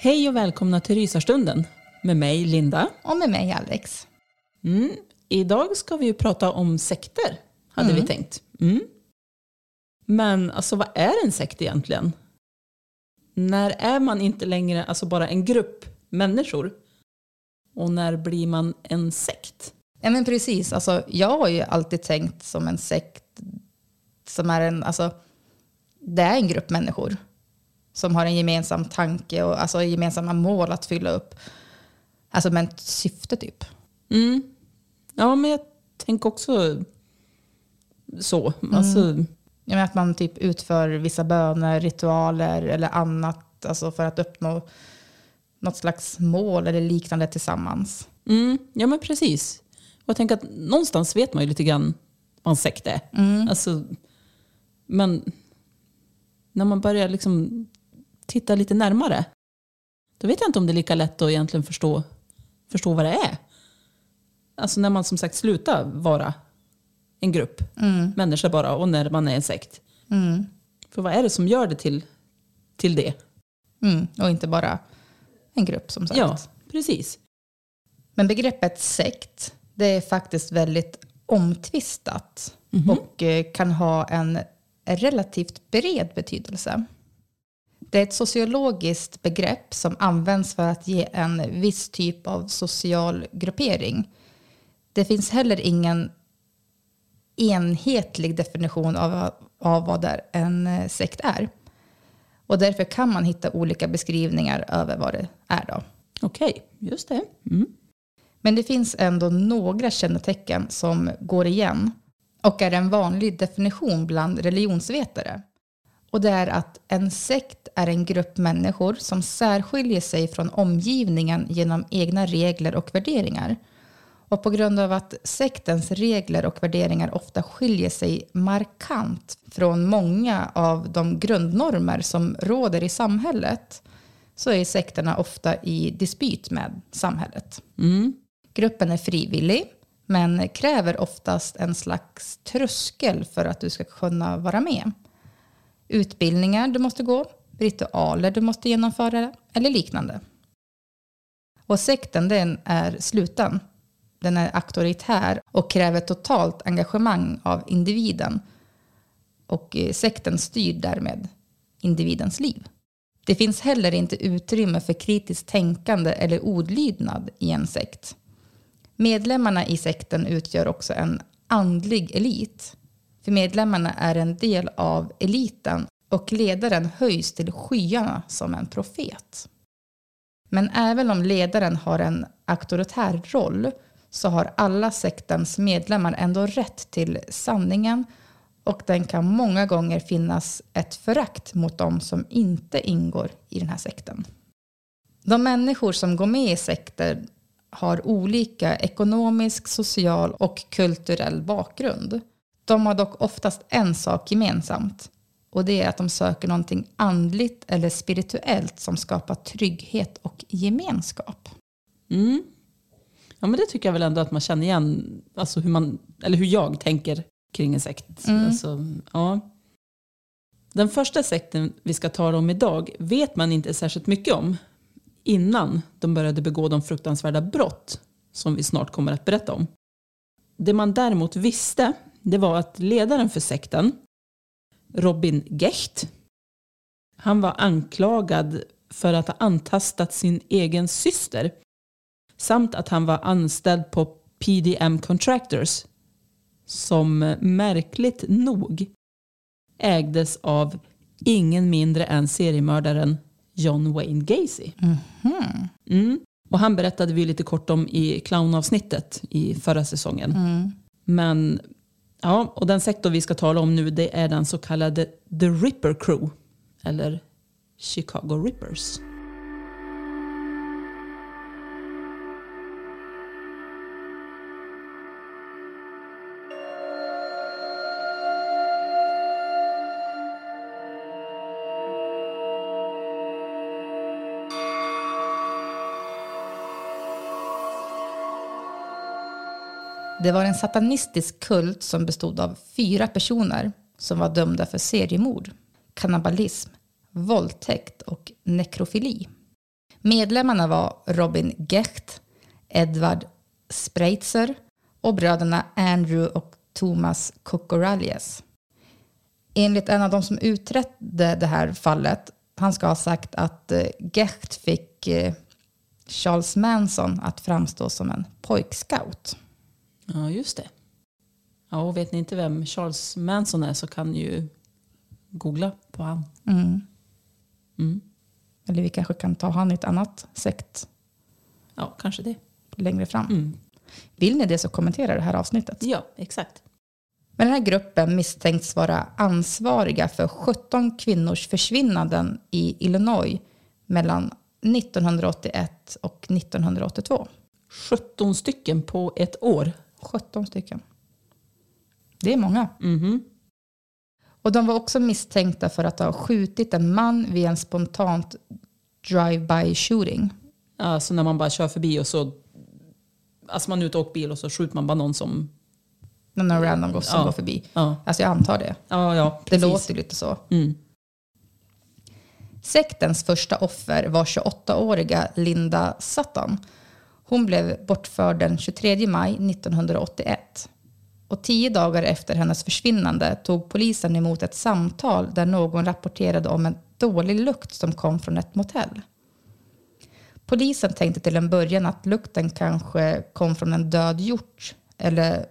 Hej och välkomna till Rysarstunden med mig Linda. Och med mig Alex. Mm. Idag ska vi ju prata om sekter, hade vi tänkt. Mm. Men alltså vad är en sekt egentligen? När är man inte längre alltså bara en grupp människor? Och när blir man en sekt? Ja men precis, alltså, jag har ju alltid tänkt som en sekt som är en, alltså, det är en grupp människor som har en gemensam tanke och alltså, gemensamma mål att fylla upp. Alltså med ett syfte typ. Mm. Ja, men jag tänker också så. Alltså, Jag menar att man typ utför vissa böner, ritualer eller annat alltså för att uppnå något slags mål eller liknande tillsammans. Mm, ja men precis. Och jag tänker att någonstans vet man ju lite grann vad en sekt är. Alltså, men när man börjar liksom titta lite närmare, då vet jag inte om det är lika lätt att egentligen förstå, förstå vad det är. Alltså när man som sagt slutar vara en grupp människor bara och när man är en sekt. För vad är det som gör det till, till det? Mm. Och inte bara en grupp som sagt. Ja, precis. Men begreppet sekt, det är faktiskt väldigt omtvistat Mhm. och eh, kan ha en relativt bred betydelse. Det är ett sociologiskt begrepp som används för att ge en viss typ av social gruppering. Det finns heller ingen enhetlig definition av, av vad en eh, sekt är. Och därför kan man hitta olika beskrivningar över vad det är. Då. Okej, just det. Mm. Men det finns ändå några kännetecken som går igen och är en vanlig definition bland religionsvetare. Och det är att en sekt är en grupp människor som särskiljer sig från omgivningen genom egna regler och värderingar. Och på grund av att sektens regler och värderingar ofta skiljer sig markant från många av de grundnormer som råder i samhället så är sekterna ofta i dispyt med samhället. Gruppen är frivillig men kräver oftast en slags tröskel för att du ska kunna vara med. Utbildningar du måste gå, ritualer du måste genomföra eller liknande. Och sekten den är sluten. Den är auktoritär och kräver totalt engagemang av individen. och eh, sekten styr därmed individens liv. Det finns heller inte utrymme för kritiskt tänkande eller odlydnad i en sekt. Medlemmarna i sekten utgör också en andlig elit. För medlemmarna är en del av eliten och ledaren höjs till skyarna som en profet. Men även om ledaren har en auktoritär roll så har alla sektens medlemmar ändå rätt till sanningen och den kan många gånger finnas ett förakt mot dem som inte ingår i den här sekten. De människor som går med i sekter har olika ekonomisk, social och kulturell bakgrund. De har dock oftast en sak gemensamt och det är att de söker någonting andligt eller spirituellt som skapar trygghet och gemenskap. Mm. Ja, men det tycker jag väl ändå att man känner igen, alltså hur, man, eller hur jag tänker kring en sekt. Mm. Alltså, ja. Den första sekten vi ska tala om idag vet man inte särskilt mycket om innan de började begå de fruktansvärda brott som vi snart kommer att berätta om. Det man däremot visste det var att ledaren för sekten, Robin Gecht, han var anklagad för att ha antastat sin egen syster samt att han var anställd på PDM Contractors som märkligt nog ägdes av ingen mindre än seriemördaren John Wayne Gacy. Mm. Och han berättade vi lite kort om i clownavsnittet i förra säsongen. Men ja, och den sektor vi ska tala om nu det är den så kallade The Ripper Crew. Eller Chicago Rippers. Det var en satanistisk kult som bestod av fyra personer som var dömda för seriemord, kannibalism, våldtäkt och nekrofili. Medlemmarna var Robin Gecht, Edward Spreitzer och bröderna Andrew och Thomas Kokoralias. Enligt en av de som utredde det här fallet, han ska ha sagt att eh, Gecht fick eh, Charles Manson att framstå som en pojkscout. Ja, just det. Ja, och vet ni inte vem Charles Manson är så kan ni ju googla på han. Mm. Eller vi kanske kan ta han i ett annat sekt Ja, kanske det. längre fram. Mm. Vill ni det så kommentera det här avsnittet. Ja, exakt. Men den här gruppen misstänks vara ansvariga för 17 kvinnors försvinnanden i Illinois mellan 1981 och 1982. 17 stycken på ett år. 17 stycken. Det är många. Mhm. Och de var också misstänkta för att ha skjutit en man vid en spontant drive-by shooting. Alltså när man bara kör förbi och så... Alltså man är ute och åker bil och så skjuter man bara någon som... Någon random går, som Ja. går förbi. Ja, Alltså jag antar det. ja, ja Det låter lite så. Mm. Sektens första offer var 28-åriga Linda Sutton. Hon blev bortförd den 23 maj 1981. Och tio dagar efter hennes försvinnande tog polisen emot ett samtal där någon rapporterade om en dålig lukt som kom från ett motell. Polisen tänkte till en början att lukten kanske kom från en död hjort eller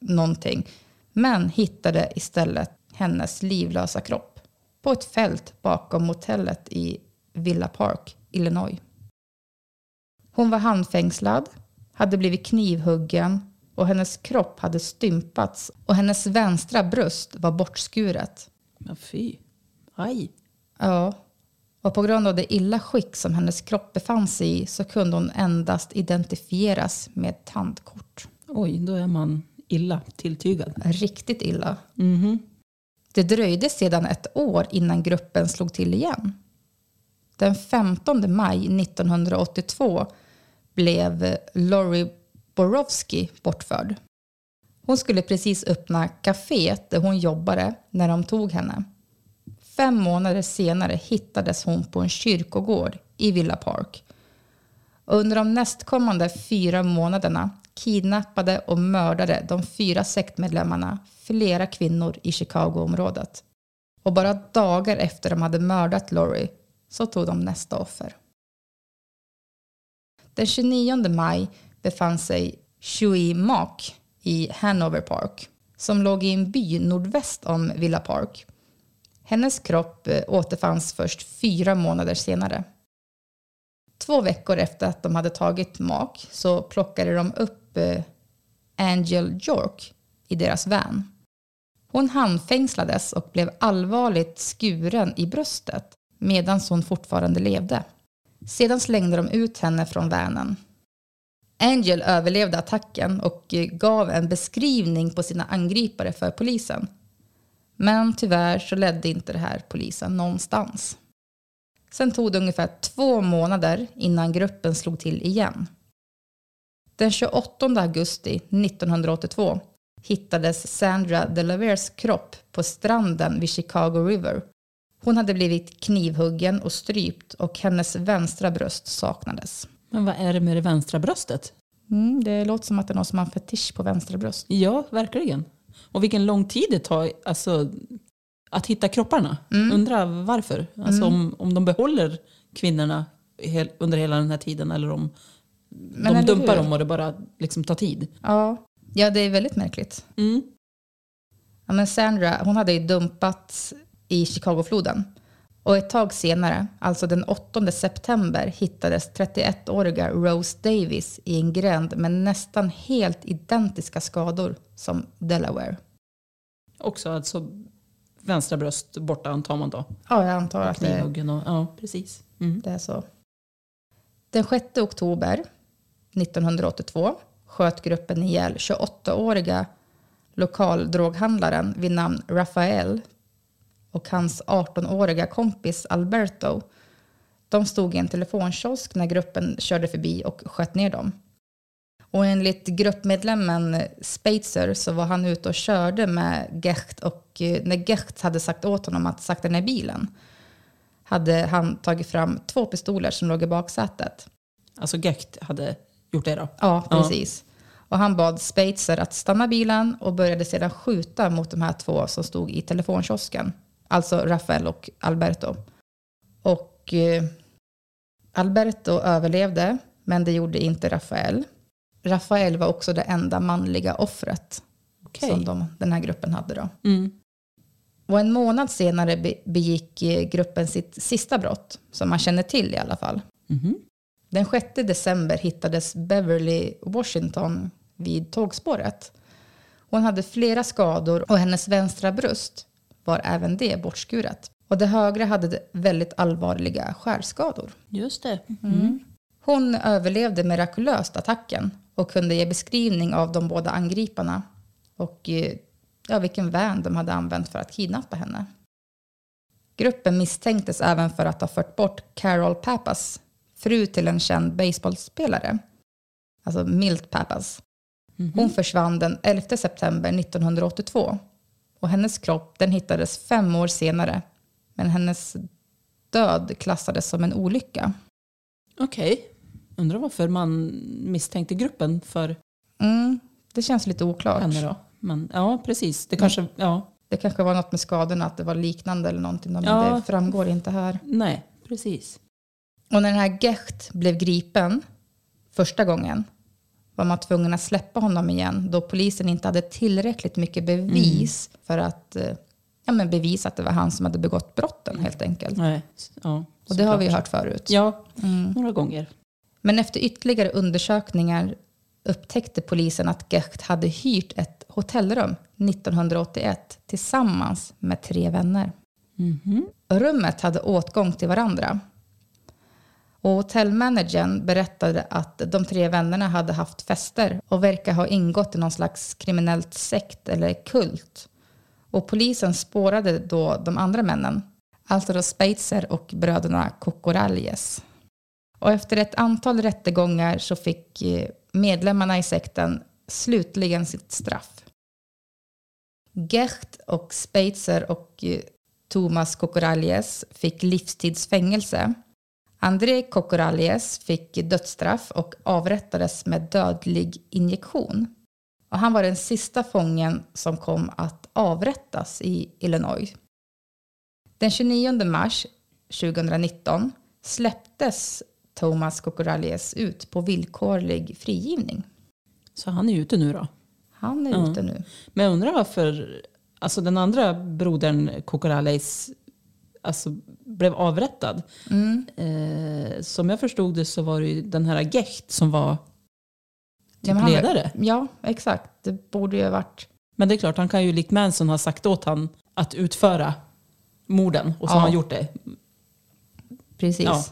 någonting. Men hittade istället hennes livlösa kropp på ett fält bakom motellet i Villa Park, Illinois. Hon var handfängslad, hade blivit knivhuggen och hennes kropp hade stympats och hennes vänstra bröst var bortskuret. Ja, fy. Aj. Ja, och på grund av det illa skick som hennes kropp befann sig i så kunde hon endast identifieras med tandkort. Oj, då är man illa tilltygad. Riktigt illa. Mhm. Det dröjde sedan ett år innan gruppen slog till igen. Den 15 maj 1982 blev Lori Borowski bortförd. Hon skulle precis öppna kaféet där hon jobbade när de tog henne. Fem månader senare hittades hon på en kyrkogård i Villa Park. Under de nästkommande fyra månaderna kidnappade och mördade de fyra sektmedlemmarna flera kvinnor i Chicagoområdet. Och bara dagar efter de hade mördat Lori så tog de nästa offer. Den 29 maj befann sig Shui Mak i Hanover Park som låg i en by nordväst om Villa Park. Hennes kropp eh, återfanns först fyra månader senare. Två veckor efter att de hade tagit Mak så plockade de upp eh, Angel York i deras van. Hon handfängslades och blev allvarligt skuren i bröstet medan hon fortfarande levde. Sedan slängde de ut henne från vanen. Angel överlevde attacken och gav en beskrivning på sina angripare för polisen. Men tyvärr så ledde inte det här polisen någonstans. Sen tog det ungefär två månader innan gruppen slog till igen. Den 28 augusti 1982 hittades Sandra Delaveres kropp på stranden vid Chicago River. Hon hade blivit knivhuggen och strypt och hennes vänstra bröst saknades. Men vad är det med det vänstra bröstet? Mm, det låter som att det är någon som har en fetisch på vänstra bröst. Ja, verkligen. Och vilken lång tid det tar alltså, att hitta kropparna. Mm. Undrar varför. Alltså om, om de behåller kvinnorna hel, under hela den här tiden eller om de eller dumpar dem och det bara liksom tar tid. Ja. ja, det är väldigt märkligt. Mm. Ja, men Sandra hon hade ju dumpats i Chicagofloden. Och ett tag senare, alltså den 8 september, hittades 31-åriga Rose Davis i en gränd med nästan helt identiska skador som Delaware. Också alltså vänstra bröst borta antar man då. Ja, jag antar att det, Knivhuggen och, ja precis. Mm. det är så. Den 6 oktober 1982 sköt gruppen ihjäl 28-åriga lokaldroghandlaren vid namn Rafael och hans 18-åriga kompis Alberto. De stod i en telefonkiosk när gruppen körde förbi och sköt ner dem. Och enligt gruppmedlemmen Spatzer så var han ute och körde med Gecht och eh, när Gecht hade sagt åt honom att sakta ner bilen hade han tagit fram två pistoler som låg i baksätet. Alltså Gecht hade gjort det då? Ja, precis. Och han bad Spatzer att stanna bilen och började sedan skjuta mot de här två som stod i telefonkiosken. Alltså Rafael och Alberto. Och eh, Alberto överlevde, men det gjorde inte Rafael. Rafael var också det enda manliga offret Okej. som de, den här gruppen hade. Då. Mm. Och en månad senare be- begick eh, gruppen sitt sista brott, som man känner till i alla fall. Mhm. Den 6 december hittades Beverly Washington vid tågspåret. Hon hade flera skador och hennes vänstra bröst var även det bortskuret. Och det högra hade väldigt allvarliga skärskador. Just det. Hon överlevde mirakulöst attacken och kunde ge beskrivning av de båda angriparna och eh, ja, vilken van de hade använt för att kidnappa henne. Gruppen misstänktes även för att ha fört bort Carol Pappas, fru till en känd baseballspelare, alltså Milt Pappas. Hon försvann den 11 september 1982 och hennes kropp den hittades fem år senare men hennes död klassades som en olycka. Okej. Undrar varför man misstänkte gruppen för Mm, det känns lite oklart. henne då. Men ja, precis. Det kanske, ja. Det kanske var något med skadorna, att det var liknande eller någonting. Men Ja. det framgår inte här. Nej, precis. Och när den här Gecht blev gripen första gången var man tvungen att släppa honom igen då polisen inte hade tillräckligt mycket bevis för att eh, ja, men bevisa att det var han som hade begått brotten helt enkelt. Nej, ja, Och det har vi hört förut. Ja, några gånger. Men efter ytterligare undersökningar upptäckte polisen att Gecht hade hyrt ett hotellrum 1981 tillsammans med tre vänner. Rummet hade åtgång till varandra. Och hotellmanagern berättade att de tre vännerna hade haft fester och verkar ha ingått i någon slags kriminellt sekt eller kult. Och polisen spårade då de andra männen, alltså då Spacer och bröderna Kokoraljes. Och efter ett antal rättegångar så fick eh, medlemmarna i sekten slutligen sitt straff. Gecht och Spacer och eh, Thomas Kokoraljes fick livstidsfängelse. André Kokoralies fick dödsstraff och avrättades med dödlig injektion. Och han var den sista fången som kom att avrättas i Illinois. Den 29 mars 2019 släpptes Thomas Kokoralies ut på villkorlig frigivning. Så han är ute nu då? Han är Ja. ute nu. Men jag undrar varför alltså den andra brodern Kokoraleis alltså, blev avrättad. Mm. Eh, som jag förstod det så var det ju den här Gecht som var Ja, typ han- ledare. Ja, exakt. Det borde ju ha varit... Men det är klart, han kan ju likt Manson ha sagt åt han att utföra morden. Och så Ja. har han gjort det. Precis. Ja.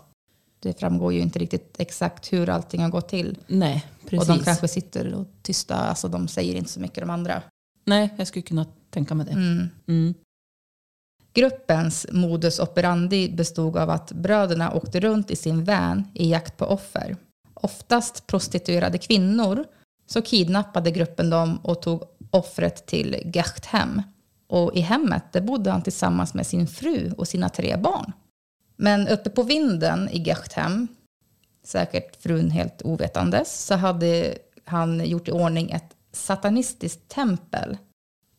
Det framgår ju inte riktigt exakt hur allting har gått till. Nej, precis. Och de kanske sitter och tysta, alltså de säger inte så mycket de andra. Nej, jag skulle kunna tänka mig det. Mm. Mm. Gruppens modus operandi bestod av att bröderna åkte runt i sin van i jakt på offer. Oftast prostituerade kvinnor, så kidnappade gruppen dem och tog offret till Gachthem. Och i hemmet där bodde han tillsammans med sin fru och sina tre barn. Men uppe på vinden i Gechthem, säkert frun helt ovetandes, så hade han gjort i ordning ett satanistiskt tempel.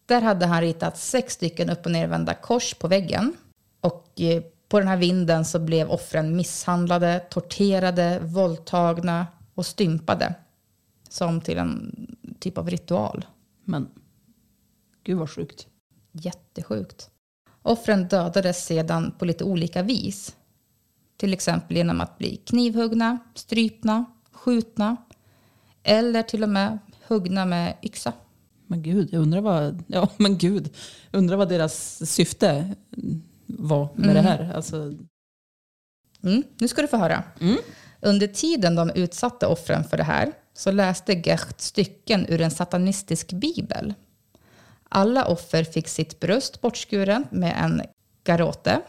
Där hade han ritat sex stycken upp och nervända kors på väggen. Och eh, på den här vinden så blev offren misshandlade, torterade, våldtagna och stympade. Som till en typ av ritual. Men gud vad sjukt. Jättesjukt. Offren dödades sedan på lite olika vis. Till exempel genom att bli knivhuggna, strypna, skjutna eller till och med huggna med yxa. Men gud, jag undrar vad, ja, men gud, undrar vad deras syfte var med det här. Alltså, Mm, nu ska du få höra. Under tiden de utsatte offren för det här så läste Gecht stycken ur en satanistisk bibel. Alla offer fick sitt bröst bortskuren med en garote,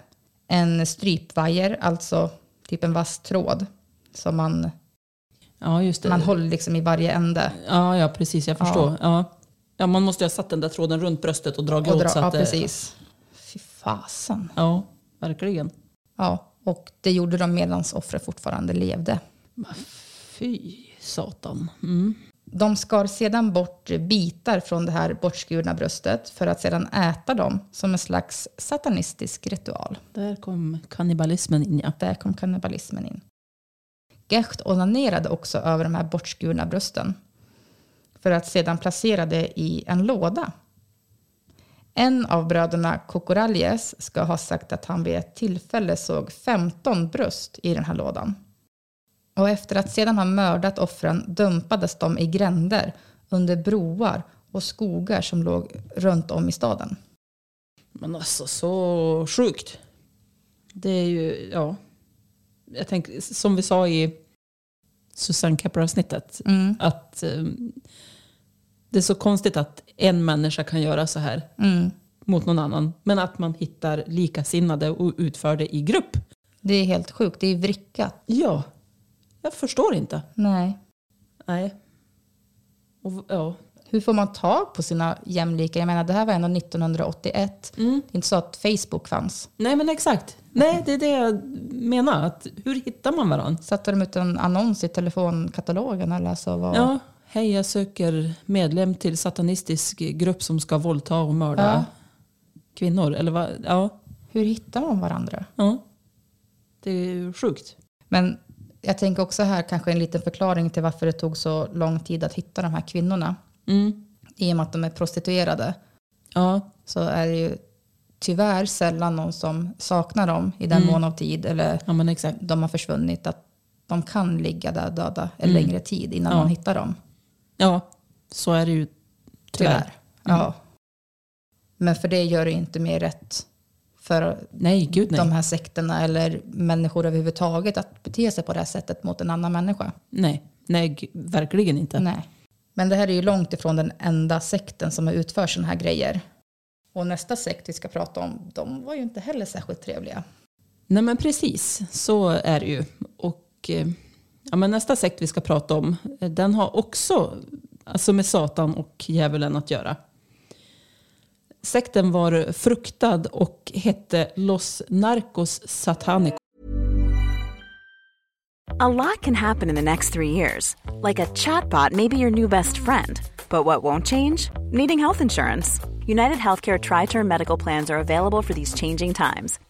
en strypvajer, alltså typ en vass tråd som man, ja, man håller liksom i varje ände. Ja, ja, precis, jag förstår. Ja. Ja. Man måste ju ha satt den där tråden runt bröstet och dragit Och åt dra, så ja, att det- precis. Fy fasen. Ja, verkligen. Ja, och det gjorde de medan offret fortfarande levde. Fy satan. Mm. De skar sedan bort bitar från det här bortskurna bröstet för att sedan äta dem som en slags satanistisk ritual. Där kom kannibalismen in ja. Där kom kannibalismen in. Gecht onanerade också över de här bortskurna brösten för att sedan placera det i en låda. En av bröderna Kokoraljes ska ha sagt att han vid ett tillfälle såg 15 bröst i den här lådan. Och efter att sedan ha mördat offren dumpades de i gränder, under broar och skogar som låg runt om i staden. Men alltså så sjukt. Det är ju, ja. Jag tänker, som vi sa i Susanne Kepper-avsnittet, Mm. att eh, det är så konstigt att en människa kan göra så här Mm. mot någon annan. Men att man hittar likasinnade och utför det i grupp. Det är helt sjukt, det är vrickat. Ja, jag förstår inte. Nej. Nej. Och, ja. Hur får man tag på sina jämlikar? Jag menar, det här var ändå 1981. Det är inte så att Facebook fanns. Nej men exakt. Nej, det är det jag menar. Att, hur hittar man varandra? Satte de ut en annons i telefonkatalogen? Eller alltså vad... Ja, hej jag söker medlem till satanistisk grupp som ska våldta och mörda Ja. kvinnor. Eller vad? Ja, Hur hittar man varandra? ja. Det är ju sjukt. Men jag tänker också här kanske en liten förklaring till varför det tog så lång tid att hitta de här kvinnorna. Mm. I och med att de är prostituerade Ja, så är det ju tyvärr sällan någon som saknar dem i den mån av tid eller ja men exakt. de har försvunnit. Att de kan ligga där döda en längre tid innan Ja. man hittar dem. Ja, så är det ju tyvärr. Tyvärr. Ja. Men för det gör det inte mer rätt för Nej, gud nej. de här sekterna eller människor överhuvudtaget att bete sig på det här sättet mot en annan människa. Nej, nej verkligen inte. Nej. Men det här är ju långt ifrån den enda sekten som har utfört sådana här grejer. Och nästa sekt vi ska prata om, de var ju inte heller särskilt trevliga. Nej men precis, så är det ju. Och eh, ja, men nästa sekt vi ska prata om, eh, den har också alltså med Satan och djävulen att göra. Sekten var fruktad och hette Los Narcos Satanicos. A lot can happen in the next three years. Like a chatbot may be your new best friend. But what won't change? Needing health insurance. United Healthcare Tri Term Medical Plans are available for these changing times.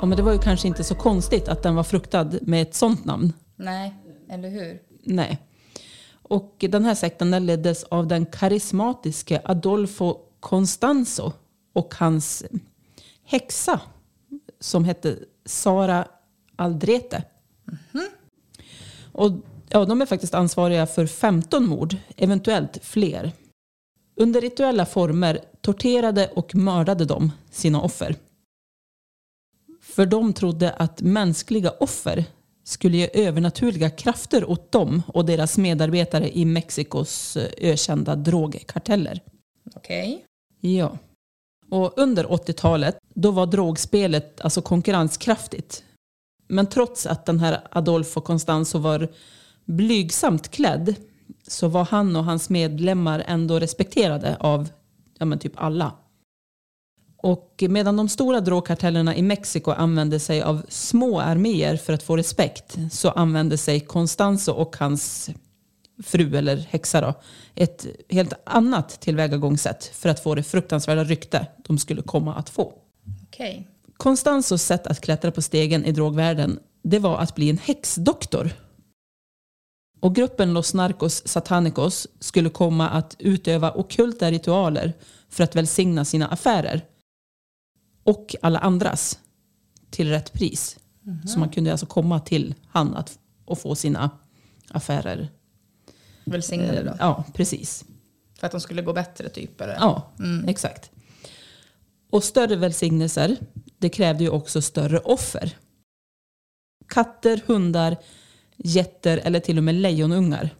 Ja, men det var ju kanske inte så konstigt att den var fruktad med ett sånt namn. Nej, eller hur? Nej. Och den här sekten leddes av den karismatiske Adolfo Constanzo och hans häxa som hette Sara Aldrete. Och ja, de är faktiskt ansvariga för 15 mord, eventuellt fler. Under rituella former torterade och mördade de sina offer. För de trodde att mänskliga offer skulle ge övernaturliga krafter åt dem och deras medarbetare i Mexikos eh, ökända drogkarteller. Okej. Ja. Och under 80-talet, då var drogspelet alltså konkurrenskraftigt. Men trots att den här Adolfo Constanzo var blygsamt klädd så var han och hans medlemmar ändå respekterade av ja, men typ alla. Och medan de stora drogkartellerna i Mexiko använde sig av små arméer för att få respekt så använde sig Constanzo och hans fru eller häxa då, ett helt annat tillvägagångssätt för att få det fruktansvärda rykte de skulle komma att få. Okej. Constanzos sätt att klättra på stegen i drogvärlden det var att bli en häxdoktor. Och gruppen Los Narcos Satanicos skulle komma att utöva ockulta ritualer för att välsigna sina affärer. Och alla andras till rätt pris. Så man kunde alltså komma till han att, och få sina affärer. Välsignade då? Ja, precis. För att de skulle gå bättre typ? Eller? Ja, exakt. Och större välsignelser, det krävde ju också större offer. Katter, hundar, getter eller till och med lejonungar.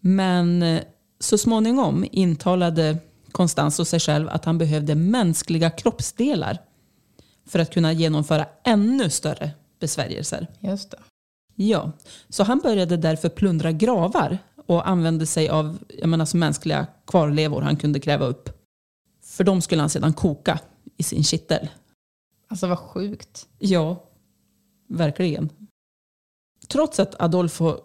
Men eh, så småningom intalade Constanzo sig själv att han behövde mänskliga kroppsdelar för att kunna genomföra ännu större besvärjelser. Just det. Ja, så han började därför plundra gravar och använde sig av jag menar, så mänskliga kvarlevor han kunde gräva upp. För de skulle han sedan koka i sin kittel. Alltså vad sjukt. Ja, verkligen. Trots att Adolfo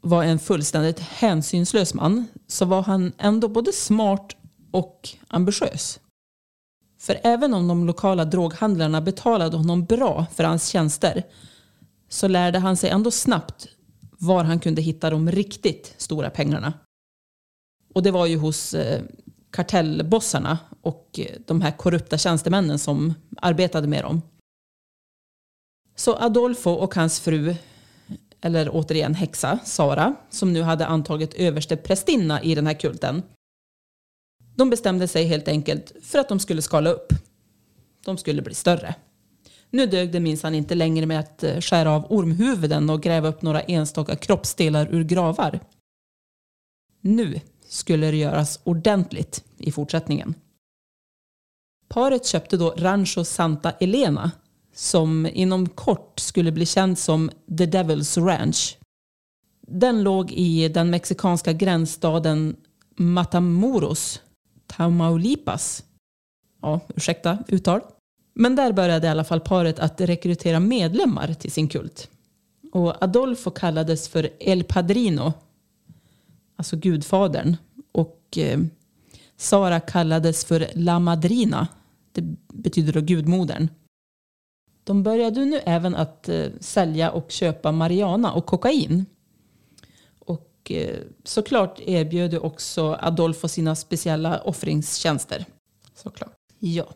var en fullständigt hänsynslös man så var han ändå både smart och ambitiös. För även om de lokala droghandlarna betalade honom bra för hans tjänster så lärde han sig ändå snabbt var han kunde hitta de riktigt stora pengarna. Och det var ju hos eh, kartellbossarna och eh, de här korrupta tjänstemännen som arbetade med dem. Så Adolfo och hans fru, eller återigen häxa, Sara, som nu hade antagit överste prästinna i den här kulten. De bestämde sig helt enkelt för att de skulle skala upp. De skulle bli större. Nu dög det minsann inte längre med att eh, skära av ormhuvuden och gräva upp några enstaka kroppsdelar ur gravar. Nu skulle det göras ordentligt i fortsättningen. Paret köpte då Rancho Santa Elena som inom kort skulle bli känd som The Devil's Ranch. Den låg i den mexikanska gränsstaden Matamoros, Tamaulipas, Ja, ursäkta uttal. Men där började i alla fall paret att rekrytera medlemmar till sin kult. Och Adolfo kallades för El Padrino, alltså gudfadern. Och eh, Sara kallades för La Madrina, det betyder då gudmodern. De började nu även att eh, sälja och köpa marijuana och kokain. Och eh, såklart erbjöd ju också Adolfo sina speciella offringstjänster. Såklart. Ja.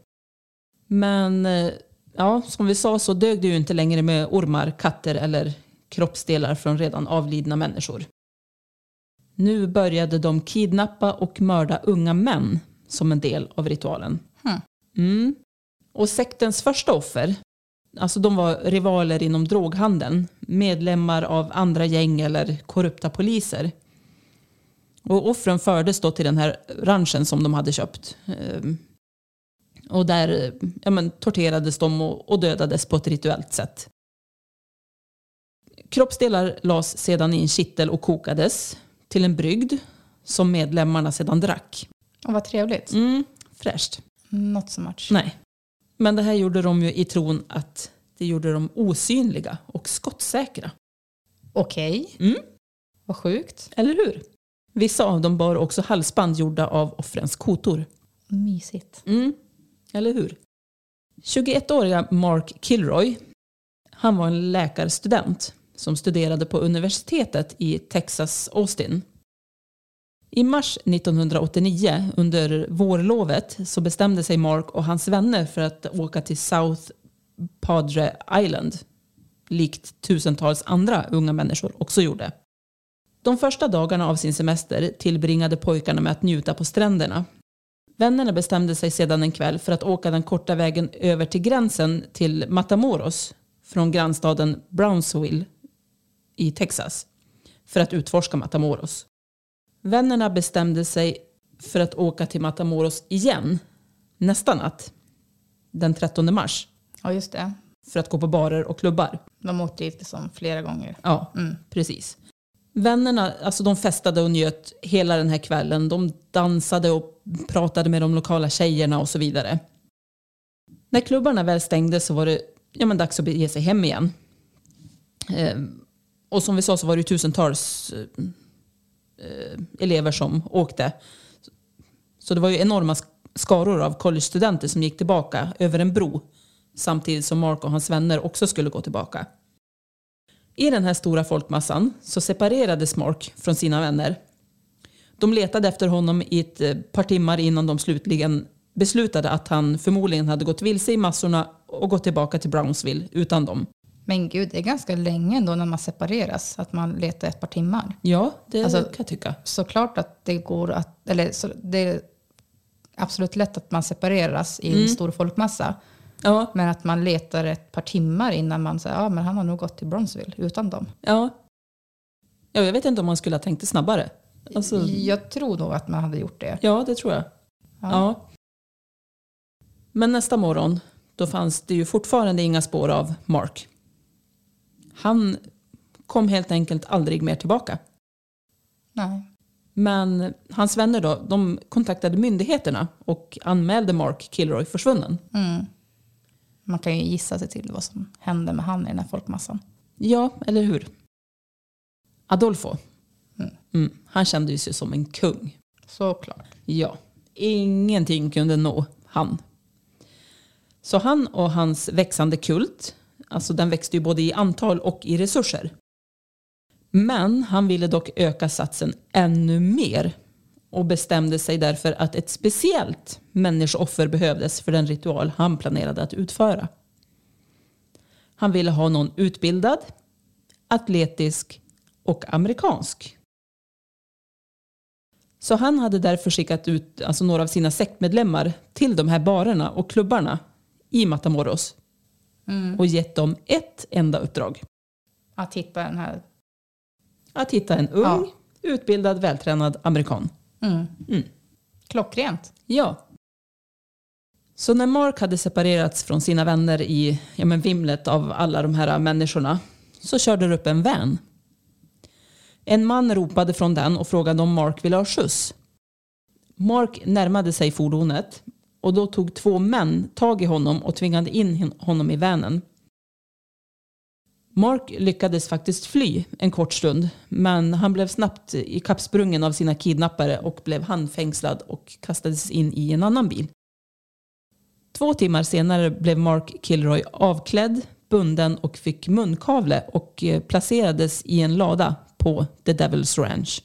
Men eh, ja, som vi sa så dög det ju inte längre med ormar, katter eller kroppsdelar från redan avlidna människor. Nu började de kidnappa och mörda unga män som en del av ritualen. Hmm. Mm. Och sektens första offer, alltså de var rivaler inom droghandeln, medlemmar av andra gäng eller korrupta poliser. Och offren fördes då till den här ranchen som de hade köpt. Ehm, Och där ja, men, torterades de och, och dödades på ett rituellt sätt. Kroppsdelar lades sedan i en kittel och kokades till en brygd som medlemmarna sedan drack. Och vad trevligt. Mm, fräscht. Not so much. Nej. Men det här gjorde de ju i tron att det gjorde dem osynliga och skottsäkra. Okej. Mm. Vad sjukt. Eller hur? Vissa av dem bar också halsband gjorda av offrens kotor. Mysigt. Mm. Eller hur? 21-åriga Mark Kilroy, han var en läkarstudent som studerade på universitetet i Texas Austin. I mars 1989, under vårlovet, så bestämde sig Mark och hans vänner för att åka till South Padre Island, likt tusentals andra unga människor också gjorde. De första dagarna av sin semester tillbringade pojkarna med att njuta på stränderna. Vännerna bestämde sig sedan en kväll för att åka den korta vägen över till gränsen till Matamoros från grannstaden Brownsville i Texas för att utforska Matamoros. Vännerna bestämde sig för att åka till Matamoros igen nästa natt, den 13 mars, Ja, just det. för att gå på barer och klubbar. De åkte dit liksom flera gånger. Ja, precis. Vännerna alltså de festade och njöt hela den här kvällen. De dansade och pratade med de lokala tjejerna och så vidare. När klubbarna väl stängde så var det ja, men dags att bege sig hem igen. Eh, och som vi sa så var det tusentals eh, Eh, elever som åkte. Så det var ju enorma skaror av collegestudenter som gick tillbaka över en bro samtidigt som Mark och hans vänner också skulle gå tillbaka. I den här stora folkmassan så separerades Mark från sina vänner. De letade efter honom i ett eh, par timmar innan de slutligen beslutade att han förmodligen hade gått vilse i massorna och gått tillbaka till Brownsville utan dem. Men gud, det är ganska länge ändå när man separeras, att man letar ett par timmar. Ja, det Alltså- kan jag tycka. Såklart att det går att, eller så, det är absolut lätt att man separeras i en stor folkmassa. Ja, Men att man letar ett par timmar innan man säger, ja men han har nog gått till Brownsville utan dem. ja. ja jag vet inte om man skulle ha tänkt det snabbare. Alltså, Jag tror nog att man hade gjort det. ja, det tror jag. Ja. Men nästa morgon, då fanns det ju fortfarande inga spår av Mark. Han kom helt enkelt aldrig mer tillbaka. Nej. Men hans vänner då, de kontaktade myndigheterna och anmälde Mark Kilroy försvunnen. Mm. Man kan ju gissa sig till vad som hände med han i den här folkmassan. Ja, eller hur? Adolfo. Mm. Mm, han kände ju sig som en kung. Såklart. Ja, ingenting kunde nå han. Så han och hans växande kult, alltså den växte ju både i antal och i resurser. Men han ville dock öka satsen ännu mer och bestämde sig därför att ett speciellt människooffer behövdes för den ritual han planerade att utföra. Han ville ha någon utbildad, atletisk och amerikansk. Så han hade därför skickat ut alltså några av sina sektmedlemmar till de här barerna och klubbarna i Matamoros och gett dem ett enda uppdrag. Att hitta den här... Att hitta en ung, Ja. utbildad, vältränad amerikan. Mm. Mm. Klockrent. Ja. Så när Mark hade separerats från sina vänner i ja, men vimlet av alla de här människorna så körde det upp en van. En man ropade från den och frågade om Mark ville ha skjuts. Mark närmade sig fordonet och då tog två män tag i honom och tvingade in honom i vanen. Mark lyckades faktiskt fly en kort stund, men han blev snabbt ikappsprungen av sina kidnappare och blev handfängslad och kastades in i en annan bil. Två timmar senare blev Mark Kilroy avklädd, bunden och fick munkavle och eh, placerades i en lada på The Devil's Ranch.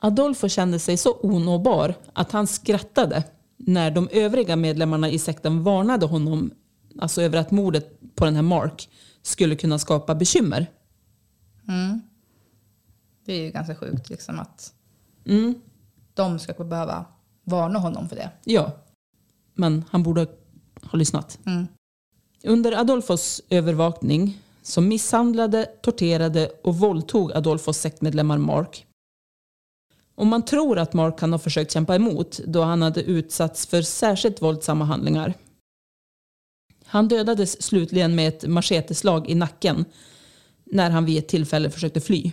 Adolfo kände sig så onåbar att han skrattade när de övriga medlemmarna i sekten varnade honom alltså över att mordet på den här Mark skulle kunna skapa bekymmer. Mm. Det är ju ganska sjukt liksom att Mm. de ska behöva varna honom för det. Ja, men han borde ha lyssnat. Mm. Under Adolfos övervakning så misshandlade, torterade och våldtog Adolfos sektmedlemmar Mark. Och man tror att Mark kan ha försökt kämpa emot då han hade utsatts för särskilt våldsamma handlingar. Han dödades slutligen med ett macheteslag i nacken när han vid ett tillfälle försökte fly.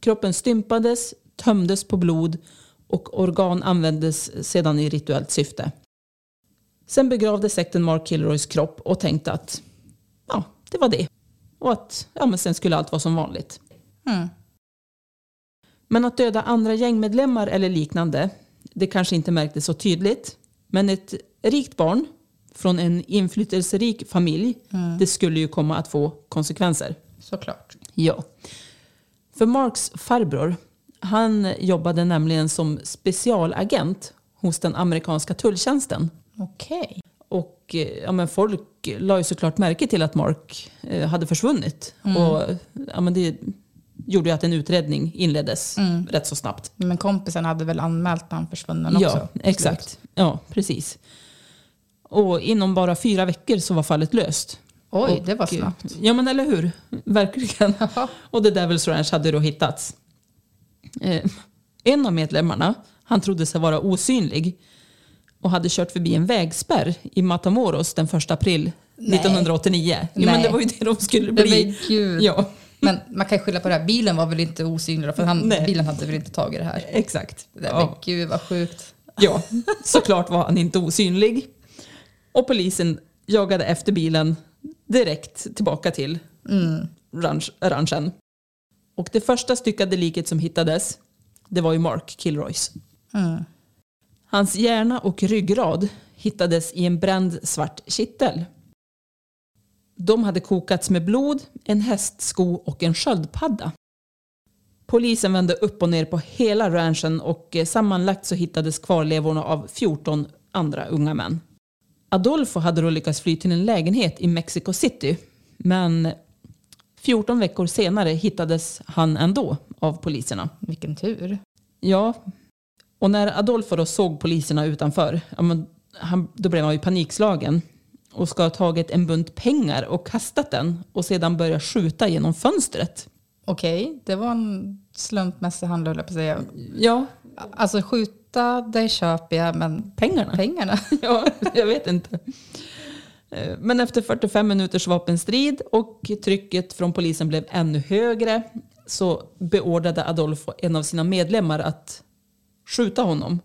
Kroppen stympades, tömdes på blod och organ användes sedan i rituellt syfte. Sen begravde sekten Mark Kilroys kropp och tänkte att ja, det var det. Och att ja, men sen skulle allt vara som vanligt. Mm. Men att döda andra gängmedlemmar eller liknande, det kanske inte märktes så tydligt. Men ett rikt barn från en inflytelserik familj, det skulle ju komma att få konsekvenser. Såklart. Ja. För Marks farbror, han jobbade nämligen som specialagent hos den amerikanska tulltjänsten. Okej. Och eh, ja, men folk la ju såklart märke till att Mark eh, hade försvunnit. Och ja, men det gjorde ju att en utredning inleddes rätt så snabbt. Men kompisen hade väl anmält han försvunnen också? Ja, exakt. Ja, precis. Och inom bara fyra veckor så var fallet löst. Oj, Och, det var eh, snabbt. Ja, men eller hur? Verkligen. Och The Devil's Ranch hade då hittats. Eh, en av medlemmarna, han trodde sig vara osynlig och hade kört förbi en vägspärr i Matamoros den 1 april 1989. Jo, men Nej. det var ju det de skulle Men bli. gud. Ja, Men man kan ju skylla på det här. Bilen var väl inte osynlig för han, Nej. bilen hade väl inte tagit det här. exakt. Det, Men Ja. gud vad sjukt. Ja, såklart var han inte osynlig. Och polisen jagade efter bilen direkt tillbaka till ranch, ranchen. Och det första styckade liket som hittades, det var ju Mark Kilroys. Hans hjärna och ryggrad hittades i en bränd svart kittel. De hade kokats med blod, en hästsko och en sköldpadda. Polisen vände upp och ner på hela ranchen och eh, sammanlagt så hittades kvarlevorna av 14 andra unga män. Adolfo hade då lyckats fly till en lägenhet i Mexico City. Men 14 veckor senare hittades han ändå av poliserna. Vilken tur. Ja, och när Adolfo då såg poliserna utanför, ja, men han, då blev han ju panikslagen och ska ha tagit en bunt pengar och kastat den och sedan börja skjuta genom fönstret. Okej, det var en slumpmässig handel höll jag på att säga. Ja, Alltså skjuta, det köper jag, men pengarna. pengarna? Ja, jag vet inte. Eh, Men efter 45 minuters vapenstrid och trycket från polisen blev ännu högre så beordrade Adolfo en av sina medlemmar att skjuta honom.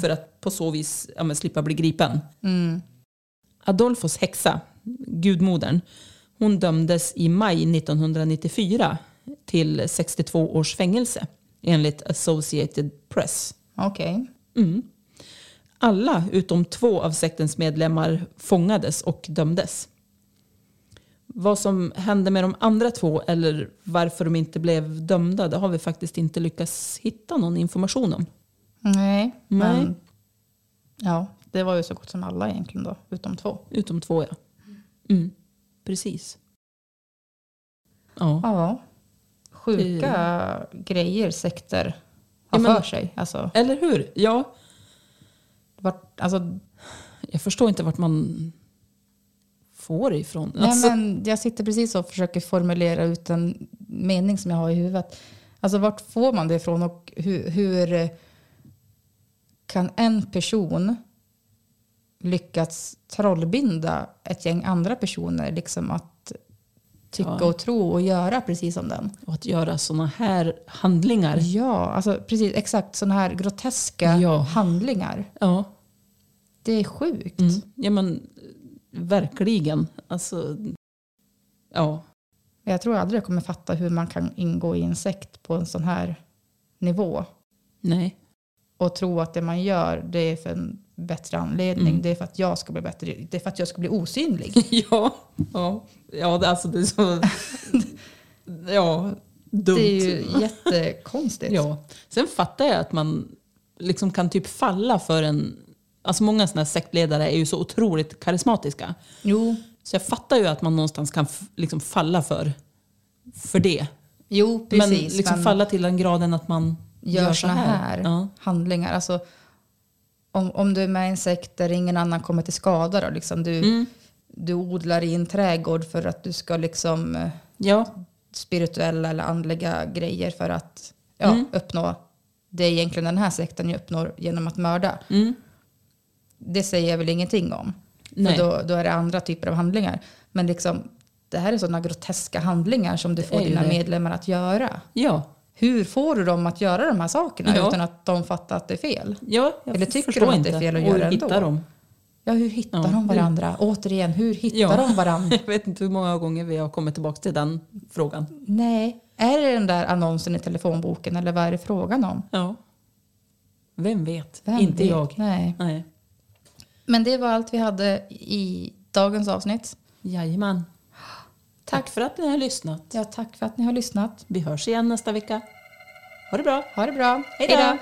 För att på så vis ja, slippa bli gripen. Adolfos häxa, gudmodern, hon dömdes i maj 1994 till 62 års fängelse enligt Associated Press. Okej. Alla utom två av sektens medlemmar fångades och dömdes. Vad som hände med de andra två eller varför de inte blev dömda det har vi faktiskt inte lyckats hitta någon information om. Nej, Nej. men ja, det var ju så gott som alla egentligen då, utom två. Utom två ja. Mm, precis. Ja. Ja, sjuka grejer sekter har Ja, men- för sig. Alltså, Eller hur? Ja, vart, alltså, jag förstår inte vart man får det ifrån. nej, Alltså, men jag sitter precis och försöker formulera ut en mening som jag har i huvudet. Alltså vart får man det ifrån och hur, hur kan en person lyckats trollbinda ett gäng andra personer liksom att tycka Ja. och tro och göra precis som den. Och att göra såna här handlingar. Ja, alltså precis exakt sådana här groteska Ja. handlingar. Ja, Det är sjukt. mm. ja men verkligen. Alltså, ja. Jag tror aldrig jag kommer fatta hur man kan ingå i en sekt på en sån här nivå. Nej. Och tro att det man gör det är för en bättre anledning. Mm. Det är för att jag ska bli bättre. Det är för att jag ska bli osynlig. Ja, ja. ja det, alltså det är så... ja, dumt. Det är ju jättekonstigt. Ja. Sen fattar jag att man liksom kan typ falla för en... Alltså många sådana här sektledare är ju så otroligt karismatiska. Jo, Så jag fattar ju att man någonstans kan liksom falla för, för det. jo precis. men liksom men falla till den graden att man gör, gör, såna här, Ja. handlingar. Alltså, om, om du är med i en sekt där ingen annan kommer till skada. Då, liksom, du, Mm. du odlar i en trädgård för att du ska liksom eh, ja, spirituella eller andliga grejer för att ja, Mm. uppnå det egentligen den här sekten uppnår genom att mörda. Mm. Det säger jag väl ingenting om. Nej. För då, då är det andra typer av handlingar. Men liksom, det här är sådana groteska handlingar som du får dina det. medlemmar att göra. ja. Hur får du dem att göra de här sakerna Ja. utan att de fattar att det är fel? ja jag Eller tycker de att inte. det är fel att göra ändå? hittar de? Ja, hur hittar Ja. de varandra? Återigen, hur hittar Ja. de varandra? Jag vet inte hur många gånger vi har kommit tillbaka till den frågan. Nej, är det den där annonsen i telefonboken eller vad är det frågan om? Ja. Vem vet? Vem inte vet? jag. Nej. Nej. Men det var allt vi hade i dagens avsnitt. Jajamän. Tack för att ni har lyssnat. Ja, tack för att ni har lyssnat. Vi hörs igen nästa vecka. Ha det bra. Ha det bra. Hej då.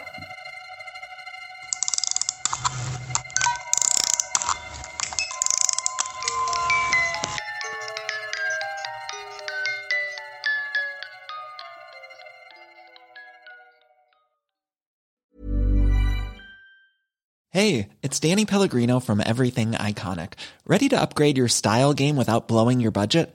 Hey, it's Danny Pellegrino from Everything Iconic. Ready to upgrade your style game without blowing your budget?